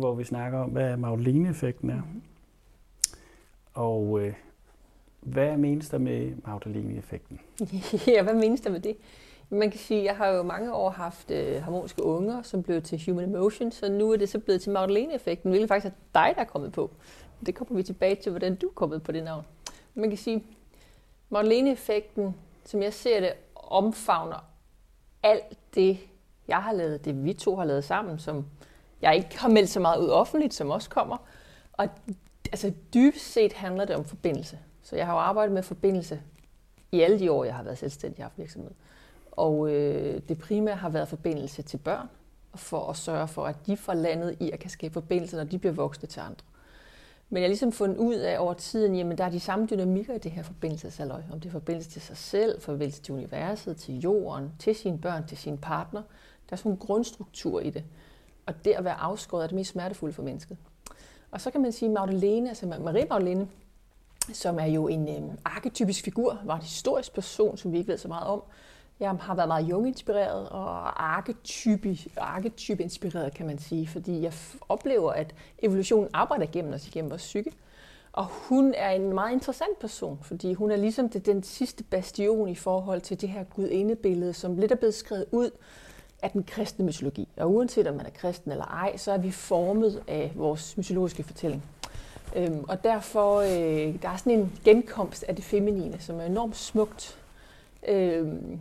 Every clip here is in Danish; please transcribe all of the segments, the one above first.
hvor vi snakker om, hvad Magdalene-effekten er. Og øh, hvad menes der med Magdalene-effekten? ja, hvad menes der med det? Man kan sige, at jeg har jo mange år haft øh, harmoniske unger, som blev til Human Emotion, så nu er det så blevet til Magdalene-effekten, hvilket faktisk er dig, der er kommet på. Det kommer vi tilbage til, hvordan du er kommet på det navn. Man kan sige, Magdalene-effekten, som jeg ser det, omfavner alt det, jeg har lavet, det vi to har lavet sammen, som jeg ikke har meldt så meget ud offentligt, som også kommer. Og altså dybest set handler det om forbindelse. Så jeg har jo arbejdet med forbindelse i alle de år, jeg har været selvstændig i haft virksomhed. Og øh, det primære har været forbindelse til børn, for at sørge for, at de får landet i at kan skabe forbindelse, når de bliver voksne til andre. Men jeg har ligesom fundet ud af over tiden, jamen der er de samme dynamikker i det her forbindelsesaløj. Om det er forbindelse til sig selv, forbindelse til universet, til jorden, til sine børn, til sin partner. Der er sådan en grundstruktur i det. Og det at være afskåret er det mest smertefulde for mennesket. Og så kan man sige, Magdalene, altså Marie Magdalene, som er jo en øh, arketypisk figur, var en historisk person, som vi ikke ved så meget om. Jeg har været meget Jung-inspireret og arketyp-inspireret, kan man sige, fordi jeg oplever, at evolutionen arbejder gennem os, igennem vores psyke. Og hun er en meget interessant person, fordi hun er ligesom det, den sidste bastion i forhold til det her gudindebillede, som lidt er blevet skrevet ud af den kristne mytologi. Og uanset om man er kristen eller ej, så er vi formet af vores mytologiske fortælling. Øhm, og derfor øh, der er sådan en genkomst af det feminine, som er enormt smukt. Øhm,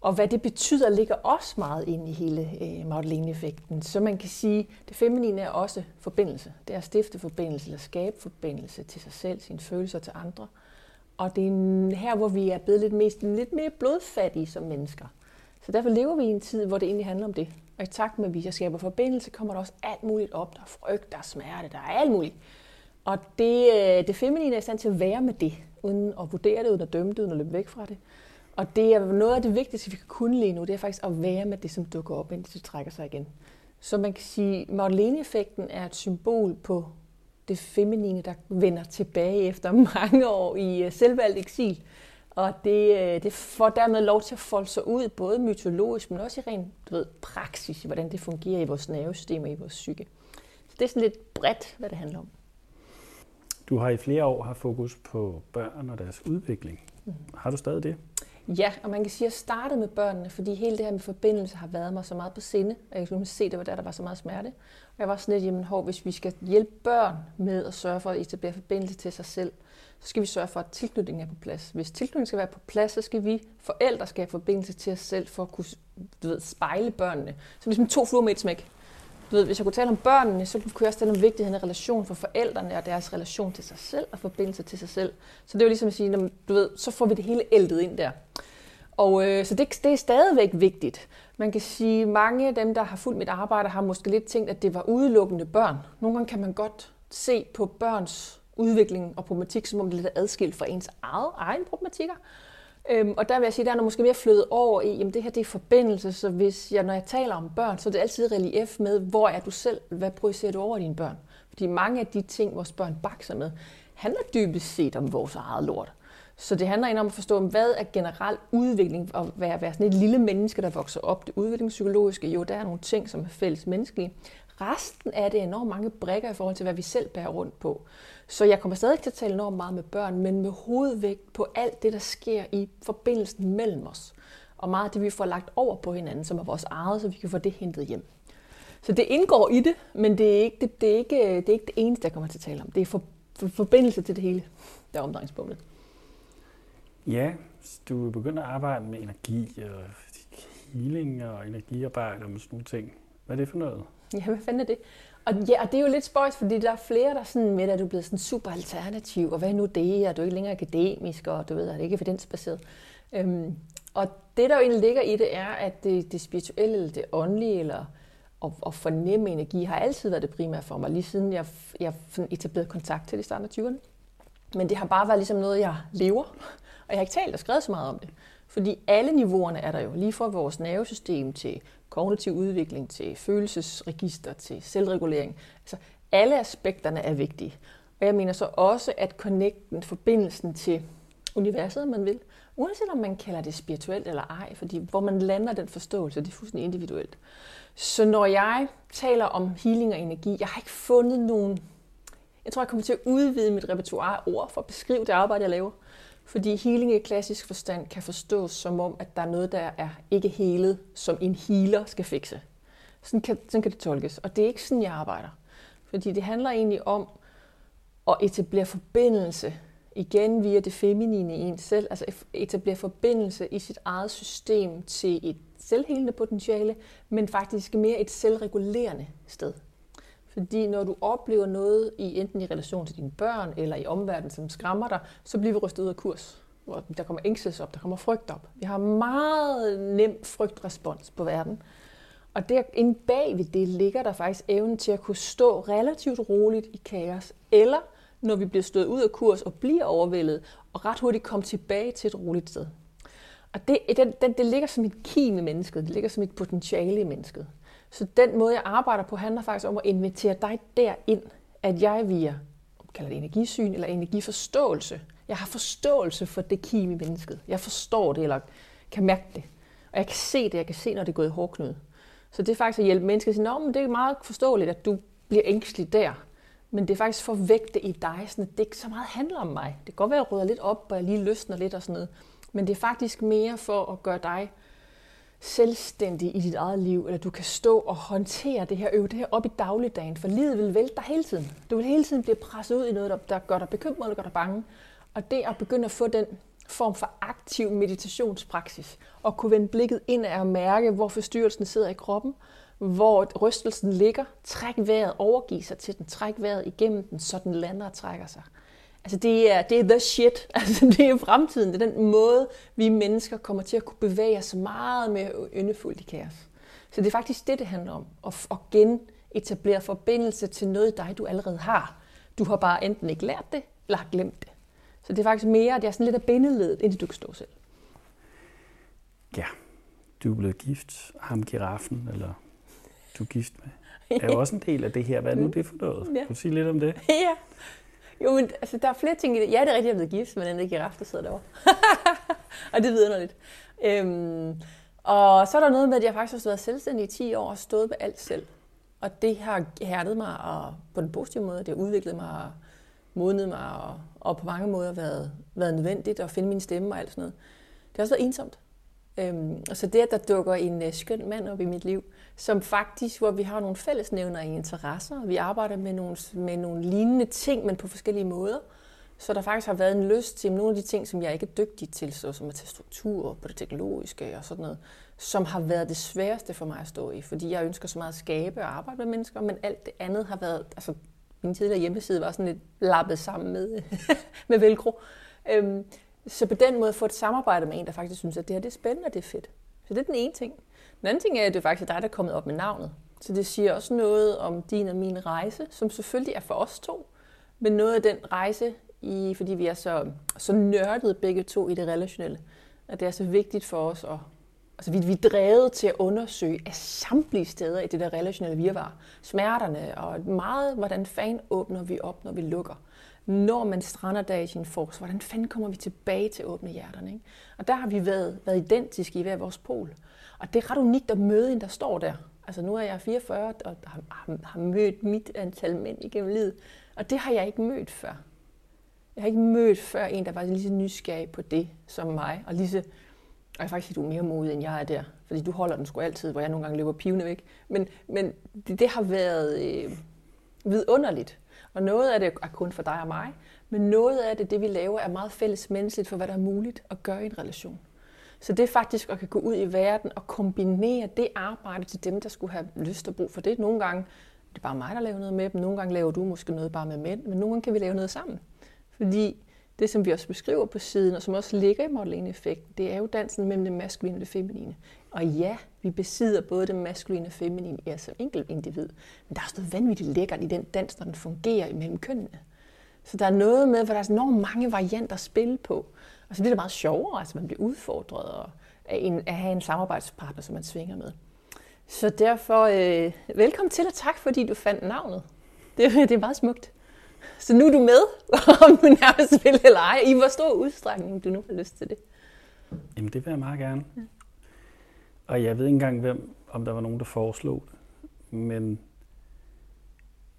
og hvad det betyder, ligger også meget ind i hele øh, Magdalene-effekten. Så man kan sige, det feminine er også forbindelse. Det er at stifte forbindelse, eller skabe forbindelse til sig selv, sine følelser til andre. Og det er her, hvor vi er blevet lidt, mest, lidt mere blodfattige som mennesker. Så derfor lever vi i en tid, hvor det egentlig handler om det. Og i takt med, at vi skaber forbindelse, kommer der også alt muligt op. Der er frygt, der er smerte, der er alt muligt. Og det, øh, det feminine er i stand til at være med det, uden at vurdere det, uden at dømme det, uden at løbe væk fra det. Og det er noget af det vigtigste, vi kan kunne lige nu, det er faktisk at være med det, som dukker op, indtil det trækker sig igen. Så man kan sige, at Magdalene-effekten er et symbol på det feminine, der vender tilbage efter mange år i øh, selvvalgt eksil. Og det, øh, det får dermed lov til at folde sig ud, både mytologisk, men også i ren du ved, praksis, hvordan det fungerer i vores nervesystem og i vores psyke. Så det er sådan lidt bredt, hvad det handler om. Du har i flere år haft fokus på børn og deres udvikling. Mm. Har du stadig det? Ja, og man kan sige, at jeg startede med børnene, fordi hele det her med forbindelse har været mig så meget på sinde, og jeg kunne se, at der, der var så meget smerte. Og jeg var sådan lidt, jamen hov, hvis vi skal hjælpe børn med at sørge for at etablere forbindelse til sig selv, så skal vi sørge for, at tilknytningen er på plads. Hvis tilknytningen skal være på plads, så skal vi forældre skal have forbindelse til os selv for at kunne du ved, spejle børnene. Så ligesom to fluer med et smæk. Du ved, hvis jeg kunne tale om børnene, så kunne jeg også tale om vigtigheden af relation for forældrene og deres relation til sig selv og forbindelse til sig selv. Så det er jo ligesom at sige, når, du ved, så får vi det hele ældet ind der. Og øh, så det, det er stadigvæk vigtigt. Man kan sige, at mange af dem, der har fulgt mit arbejde, har måske lidt tænkt, at det var udelukkende børn. Nogle gange kan man godt se på børns udvikling og problematik, som om det er lidt adskilt fra ens eget, egen problematikker. Øhm, og der vil jeg sige, at der er måske mere flyttet over i, at det her det er forbindelse, så hvis jeg, når jeg taler om børn, så er det altid relief med, hvor er du selv, hvad projicerer du over dine børn? Fordi mange af de ting, vores børn bakser med, handler dybest set om vores eget lort. Så det handler om at forstå, hvad er generel udvikling, og være, være sådan et lille menneske, der vokser op. Det udviklingspsykologiske, jo, der er nogle ting, som er fælles menneskelige. Resten af det er enormt mange brækker i forhold til, hvad vi selv bærer rundt på. Så jeg kommer stadig til at tale enormt meget med børn, men med hovedvægt på alt det, der sker i forbindelsen mellem os. Og meget af det, vi får lagt over på hinanden, som er vores eget, så vi kan få det hentet hjem. Så det indgår i det, men det er ikke det, det, er ikke, det, er ikke det eneste, jeg kommer til at tale om. Det er for, for, forbindelse til det hele, der er omdrejningspunktet. Ja, du begynder at arbejde med energi og healing og energiarbejde og sådan nogle ting. Hvad er det for noget? Ja, hvad fanden er det? Og, ja, og det er jo lidt spøjs, fordi der er flere, der sådan med, at du er blevet sådan super alternativ, og hvad er nu det, og du er ikke længere akademisk, og du ved, at det ikke er evidensbaseret. Øhm, og det, der jo egentlig ligger i det, er, at det, det spirituelle, eller det åndelige, eller at, at fornemme energi, har altid været det primære for mig, lige siden jeg, jeg etablerede kontakt til det i starten af 20'erne. Men det har bare været ligesom noget, jeg lever, og jeg har ikke talt og skrevet så meget om det. Fordi alle niveauerne er der jo, lige fra vores nervesystem til kognitiv udvikling, til følelsesregister, til selvregulering. Altså alle aspekterne er vigtige. Og jeg mener så også, at connecten, forbindelsen til universet, om man vil. Uanset om man kalder det spirituelt eller ej, fordi hvor man lander den forståelse, det er fuldstændig individuelt. Så når jeg taler om healing og energi, jeg har ikke fundet nogen... Jeg tror, jeg kommer til at udvide mit repertoire af ord for at beskrive det arbejde, jeg laver. Fordi healing i klassisk forstand kan forstås som om, at der er noget, der er ikke helet, som en healer skal fikse. Sådan kan, sådan kan det tolkes. Og det er ikke sådan, jeg arbejder. Fordi det handler egentlig om at etablere forbindelse igen via det feminine i en selv, altså etablere forbindelse i sit eget system til et selvhelende potentiale, men faktisk mere et selvregulerende sted. Fordi når du oplever noget i enten i relation til dine børn eller i omverdenen, som skræmmer dig, så bliver vi rystet ud af kurs. Hvor der kommer ængstelse op, der kommer frygt op. Vi har meget nem frygtrespons på verden. Og der inde bag ved det ligger der faktisk evnen til at kunne stå relativt roligt i kaos, eller når vi bliver stået ud af kurs og bliver overvældet, og ret hurtigt komme tilbage til et roligt sted. Og det, den, den, det ligger som et kim i mennesket, det ligger som et potentiale i mennesket. Så den måde, jeg arbejder på, handler faktisk om at invitere dig derind, at jeg via, kalder det energisyn eller energiforståelse, jeg har forståelse for det kim i mennesket. Jeg forstår det, eller kan mærke det. Og jeg kan se det, jeg kan se, når det er gået i hårdknud. Så det er faktisk at hjælpe mennesker at sige, men det er meget forståeligt, at du bliver ængstelig der. Men det er faktisk for at vække det i dig, sådan at det ikke så meget handler om mig. Det kan godt være, at jeg rydder lidt op, og jeg lige løsner lidt og sådan noget. Men det er faktisk mere for at gøre dig selvstændig i dit eget liv, eller du kan stå og håndtere det her, øve det her op i dagligdagen, for livet vil vælte dig hele tiden. Du vil hele tiden blive presset ud i noget, der gør dig bekymret, eller gør dig bange. Og det at begynde at få den form for aktiv meditationspraksis, og kunne vende blikket ind og mærke, hvor forstyrrelsen sidder i kroppen, hvor rystelsen ligger, træk vejret, overgive sig til den, træk vejret igennem den, så den lander og trækker sig. Altså det er, det er the shit. Altså det er fremtiden. Det er den måde, vi mennesker kommer til at kunne bevæge os meget mere yndefuldt i kaos. Så det er faktisk det, det handler om. At, at genetablere forbindelse til noget dig, du allerede har. Du har bare enten ikke lært det, eller har glemt det. Så det er faktisk mere, det er sådan lidt af bindeledet, indtil du kan stå selv. Ja, du er blevet gift. Ham giraffen, eller du er gift med, er jo også en del af det her. Hvad er nu det for noget? Ja. Kan du sige lidt om det? Ja. Jo, men altså, der er flere ting i det. Ja, det er rigtigt, jeg er blevet gift, men den er giraf, der sidder derovre. og det vidner lidt. Øhm, og så er der noget med, at jeg faktisk har været selvstændig i 10 år og stået med alt selv. Og det har hærdet mig og på den positive måde. Det har udviklet mig og modnet mig og, og på mange måder været, været nødvendigt at finde min stemme og alt sådan noget. Det har også været ensomt. Øhm, og så det, at der dukker en øh, skøn mand op i mit liv, som faktisk, hvor vi har nogle fællesnævner i interesser, og vi arbejder med nogle, med nogle lignende ting, men på forskellige måder, så der faktisk har været en lyst til nogle af de ting, som jeg ikke er dygtig til, så som at tage struktur på det teknologiske og sådan noget, som har været det sværeste for mig at stå i, fordi jeg ønsker så meget at skabe og arbejde med mennesker, men alt det andet har været, altså min tidligere hjemmeside var sådan lidt lappet sammen med, med velcro. Øhm, så på den måde få et samarbejde med en, der faktisk synes, at det her det er spændende og det er fedt. Så det er den ene ting. Den anden ting er, at det er faktisk dig, der er kommet op med navnet. Så det siger også noget om din og min rejse, som selvfølgelig er for os to, men noget af den rejse, i, fordi vi er så, så nørdede begge to i det relationelle, at det er så vigtigt for os at Altså, vi, vi er drevet til at undersøge af samtlige steder i det der relationelle virvar. Smerterne og meget, hvordan fanden åbner vi op, når vi lukker når man strander der i sin force, hvordan fanden kommer vi tilbage til åbne hjerterne? Ikke? Og der har vi været, været identiske i hver vores pol. Og det er ret unikt at møde en, der står der. Altså nu er jeg 44 og har, har, har mødt mit antal mænd igennem livet. Og det har jeg ikke mødt før. Jeg har ikke mødt før en, der var lige så nysgerrig på det som mig. Og lige så, og jeg er faktisk, du er mere modig, end jeg er der. Fordi du holder den sgu altid, hvor jeg nogle gange løber pivende væk. Men, men det, det har været øh, vidunderligt og noget af det er kun for dig og mig, men noget af det, det vi laver, er meget fælles menneskeligt for, hvad der er muligt at gøre i en relation. Så det er faktisk at kan gå ud i verden og kombinere det arbejde til dem, der skulle have lyst og brug for det. Nogle gange det er bare mig, der laver noget med dem. Nogle gange laver du måske noget bare med mænd, men nogle gange kan vi lave noget sammen. Fordi det, som vi også beskriver på siden, og som også ligger i modeling-effekten, det er jo dansen mellem det maskuline og det feminine. Og ja, vi besidder både det maskuline og feminine i os som enkelt individ, men der er også noget vanvittigt lækkert i den dans, når den fungerer imellem kønnene. Så der er noget med, hvor der er enormt mange varianter at spille på. Og så det er meget sjovere, altså man bliver udfordret og af, en, at have en samarbejdspartner, som man svinger med. Så derfor, øh, velkommen til og tak, fordi du fandt navnet. Det, det er meget smukt. Så nu er du med, om du nærmest vil eller ej, i hvor stor udstrækning du nu har lyst til det. Jamen det vil jeg meget gerne. Ja. Og jeg ved ikke engang, hvem, om der var nogen, der foreslog det. Men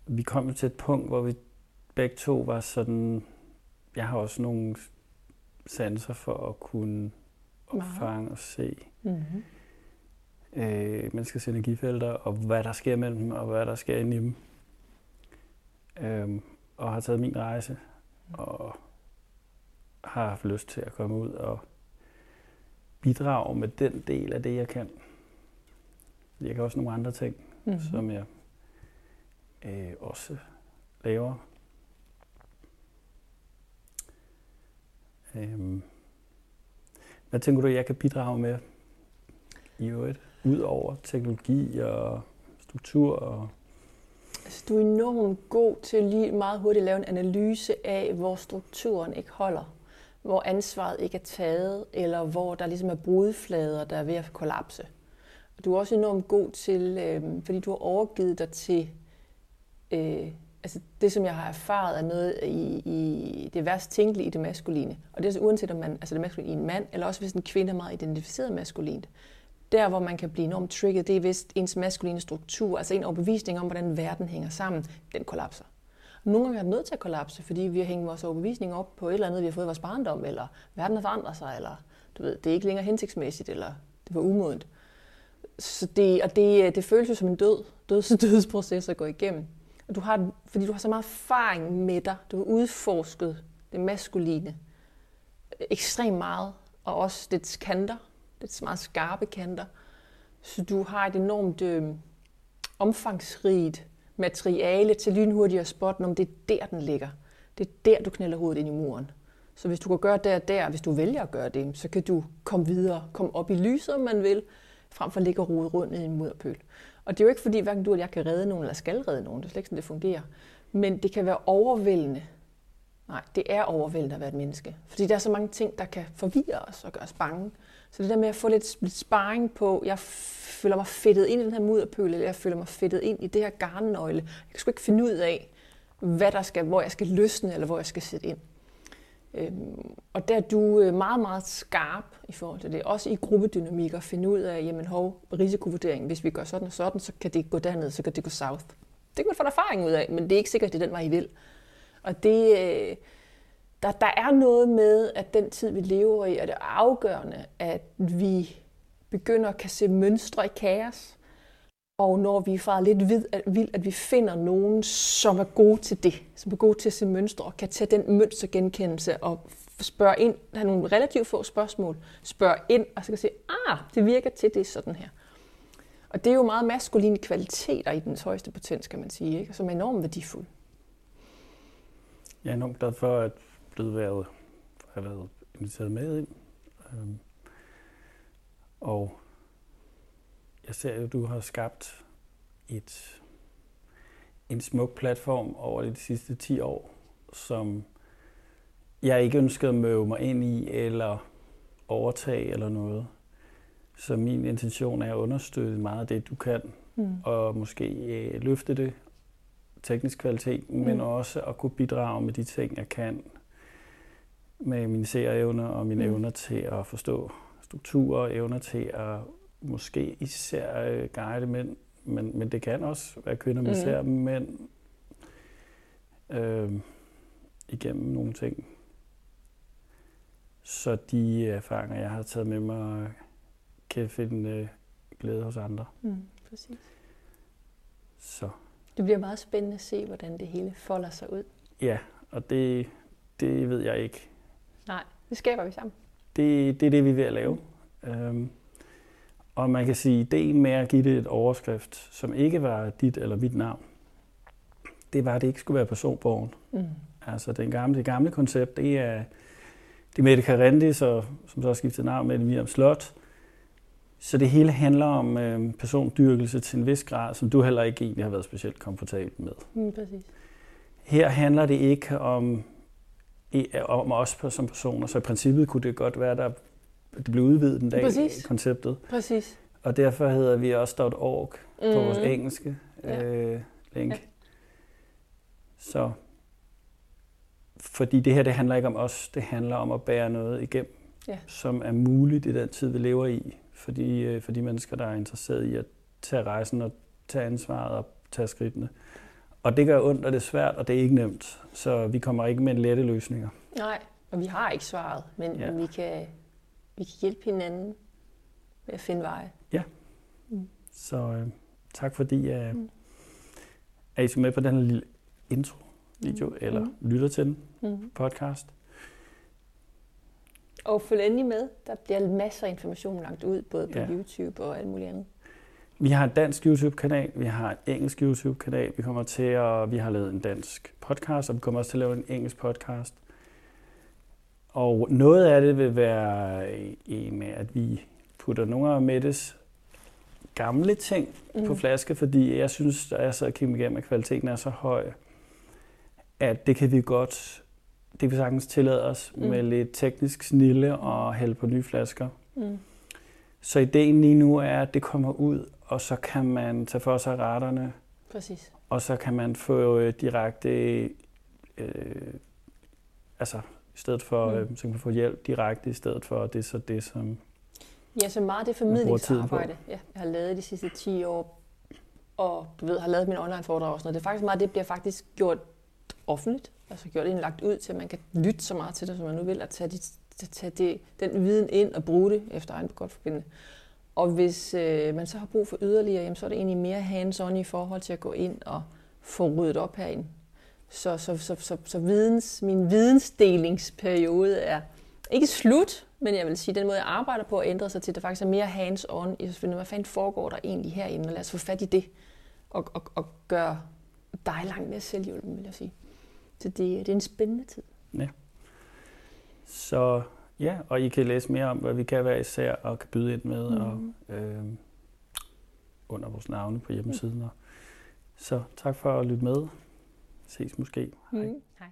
vi kom til et punkt, hvor vi begge to var sådan... Jeg har også nogle sanser for at kunne opfange og se mm-hmm. øh, menneskers energifelter, og hvad der sker mellem dem, og hvad der sker inde i dem. Øhm, og har taget min rejse, mm. og har haft lyst til at komme ud og bidrage med den del af det, jeg kan. Jeg kan også nogle andre ting, mm-hmm. som jeg øh, også laver. Øhm. Hvad tænker du, jeg kan bidrage med i øvrigt, ud over teknologi og struktur? Og altså, du er enormt god til lige meget hurtigt at lave en analyse af, hvor strukturen ikke holder hvor ansvaret ikke er taget, eller hvor der ligesom er brudflader, der er ved at kollapse. Og du er også enormt god til, øh, fordi du har overgivet dig til, øh, altså det som jeg har erfaret er noget i, i det værst tænkelige i det maskuline. Og det er altså uanset om man, altså det maskuline i en mand, eller også hvis en kvinde er meget identificeret maskulint. Der, hvor man kan blive enormt trigget, det er hvis ens maskuline struktur, altså en overbevisning om, hvordan verden hænger sammen, den kollapser. Nogle gange er det nødt til at kollapse, fordi vi har hængt vores overbevisning op på et eller andet, vi har fået i vores barndom, eller verden har forandret sig, eller du ved, det er ikke længere hensigtsmæssigt, eller det var umodent. Så det, og det, øh, det føles jo som en død, døds, dødsproces at gå igennem. Og du har, fordi du har så meget erfaring med dig, du har udforsket det maskuline øh, ekstremt meget, og også dets kanter, dets meget skarpe kanter. Så du har et enormt øh, omfangsrigt materiale til lynhurtigt at spotte, om det er der, den ligger. Det er der, du knælder hovedet ind i muren. Så hvis du kan gøre det og der, hvis du vælger at gøre det, så kan du komme videre, komme op i lyset, om man vil, frem for at ligge og rode rundt i en mudderpøl. Og det er jo ikke fordi, hverken du eller jeg kan redde nogen, eller skal redde nogen. Det er slet ikke sådan, det fungerer. Men det kan være overvældende. Nej, det er overvældende at være et menneske. Fordi der er så mange ting, der kan forvirre os og gøre os bange. Så det der med at få lidt, lidt sparring på, jeg føler mig fedtet ind i den her mudderpøl, eller jeg føler mig fedtet ind i det her garnnøgle. Jeg kan sgu ikke finde ud af, hvad der skal, hvor jeg skal løsne, eller hvor jeg skal sætte ind. Øhm, og der er du øh, meget, meget skarp i forhold til det. Også i gruppedynamik at finde ud af, jamen hov, risikovurdering, hvis vi gør sådan og sådan, så kan det gå derned, så kan det gå south. Det kan man få erfaring ud af, men det er ikke sikkert, at det er den vej, I vil. Og det, øh, der, der er noget med, at den tid, vi lever i, er det afgørende, at vi begynder at kan se mønstre i kaos. Og når vi er lidt vid, at, vild, at vi finder nogen, som er gode til det, som er gode til at se mønstre, og kan tage den mønstergenkendelse og spørge ind, have nogle relativt få spørgsmål, spørge ind, og så kan sige, ah, det virker til, det er sådan her. Og det er jo meget maskuline kvaliteter i den højeste potens, kan man sige, ikke? som er enormt værdifulde. Jeg er enormt glad for, at blevet været, har været inviteret med ind. Øhm, og jeg ser jo, at du har skabt et, en smuk platform over de sidste 10 år, som jeg ikke ønskede at møde mig ind i eller overtage eller noget. Så min intention er at understøtte meget af det, du kan, mm. og måske øh, løfte det teknisk kvalitet, mm. men også at kunne bidrage med de ting, jeg kan med mine serieevner og mine mm. evner til at forstå strukturer og evner til at måske især øh, guide mænd, men, men det kan også være kvinder, men især mm. mænd øh, igennem nogle ting. Så de erfaringer, jeg har taget med mig, kan finde øh, glæde hos andre. Mm, præcis. Så. Det bliver meget spændende at se, hvordan det hele folder sig ud. Ja, og det, det ved jeg ikke. Nej, det skaber vi sammen. Det, det er det, vi er ved at lave. Øhm, og man kan sige, ideen med at give det et overskrift, som ikke var dit eller mit navn, det var, at det ikke skulle være personborgen. Mm. Altså den gamle, det gamle koncept, det er, det er Mette Carendis, og, som så har skiftet navn med Miriam Slot. Så det hele handler om øh, persondyrkelse til en vis grad, som du heller ikke egentlig har været specielt komfortabel med. Mm, præcis. Her handler det ikke om om os som personer. Så i princippet kunne det godt være, at det blev udvidet den dag, Præcis. konceptet. Præcis. Og derfor hedder vi også .org på mm. vores engelske ja. øh, link. Ja. Så fordi det her, det handler ikke om os, det handler om at bære noget igennem, Ja. som er muligt i den tid, vi lever i, for de, øh, for de mennesker, der er interesseret i at tage rejsen og tage ansvaret og tage skridtene. Og det gør ondt, og det er svært, og det er ikke nemt. Så vi kommer ikke med lette løsninger. Nej, og vi har ikke svaret, men, Ja. ja. vi, kan, vi kan hjælpe hinanden med at finde veje. Så øh, tak fordi, øh, Mm. at I så med på den her lille intro-video, Mm. eller Mm. lytter til den Mm. podcast. Og følg endelig med. Der bliver masser af information lagt ud, både på Ja. YouTube og alt muligt andet. Vi har en dansk YouTube-kanal, vi har en engelsk YouTube-kanal, vi kommer til at, vi har lavet en dansk podcast, og vi kommer også til at lave en engelsk podcast. Og noget af det vil være i med, at vi putter nogle af Mettes gamle ting mm. på flaske, fordi jeg synes, da jeg så kigger igennem, at kvaliteten er så høj, at det kan vi godt, det kan vi sagtens tillade os mm. Med lidt teknisk snille og hælde på nye flasker. Mm. Så ideen lige nu er, at det kommer ud, og så kan man tage for sig retterne, Præcis. og så kan man få øh, direkte, øh, altså i stedet for, Mm. øh, så kan man få hjælp direkte, i stedet for, det så det, som... Ja, så meget det formidlingsarbejde, ja, jeg har lavet de sidste 10 år, og du ved, har lavet min online foredrag og sådan noget. Det er faktisk meget, det bliver faktisk gjort offentligt, altså gjort indlagt ud til, at man kan lytte så meget til det, som man nu vil, at tage, de, tage det, den viden ind og bruge det efter egen godt forbindende. Og hvis øh, man så har brug for yderligere, jamen, så er det egentlig mere hands-on i forhold til at gå ind og få ryddet op herinde. Så, så, så, så, så videns, min vidensdelingsperiode er ikke slut, men jeg vil sige, at den måde, jeg arbejder på, at ændre sig til, at det faktisk er mere hands-on i at finde, hvad fanden foregår der egentlig herinde, og lad os få fat i det, og, og, og gøre dig langt mere selvhjulpen, vil jeg sige. Så det, det er en spændende tid. Så ja, og I kan læse mere om, hvad vi kan være især, og kan byde ind med, mm. og øh, under vores navne på hjemmesiden. Og, så tak for at lytte med. Ses måske. Hej. Mm. Hej.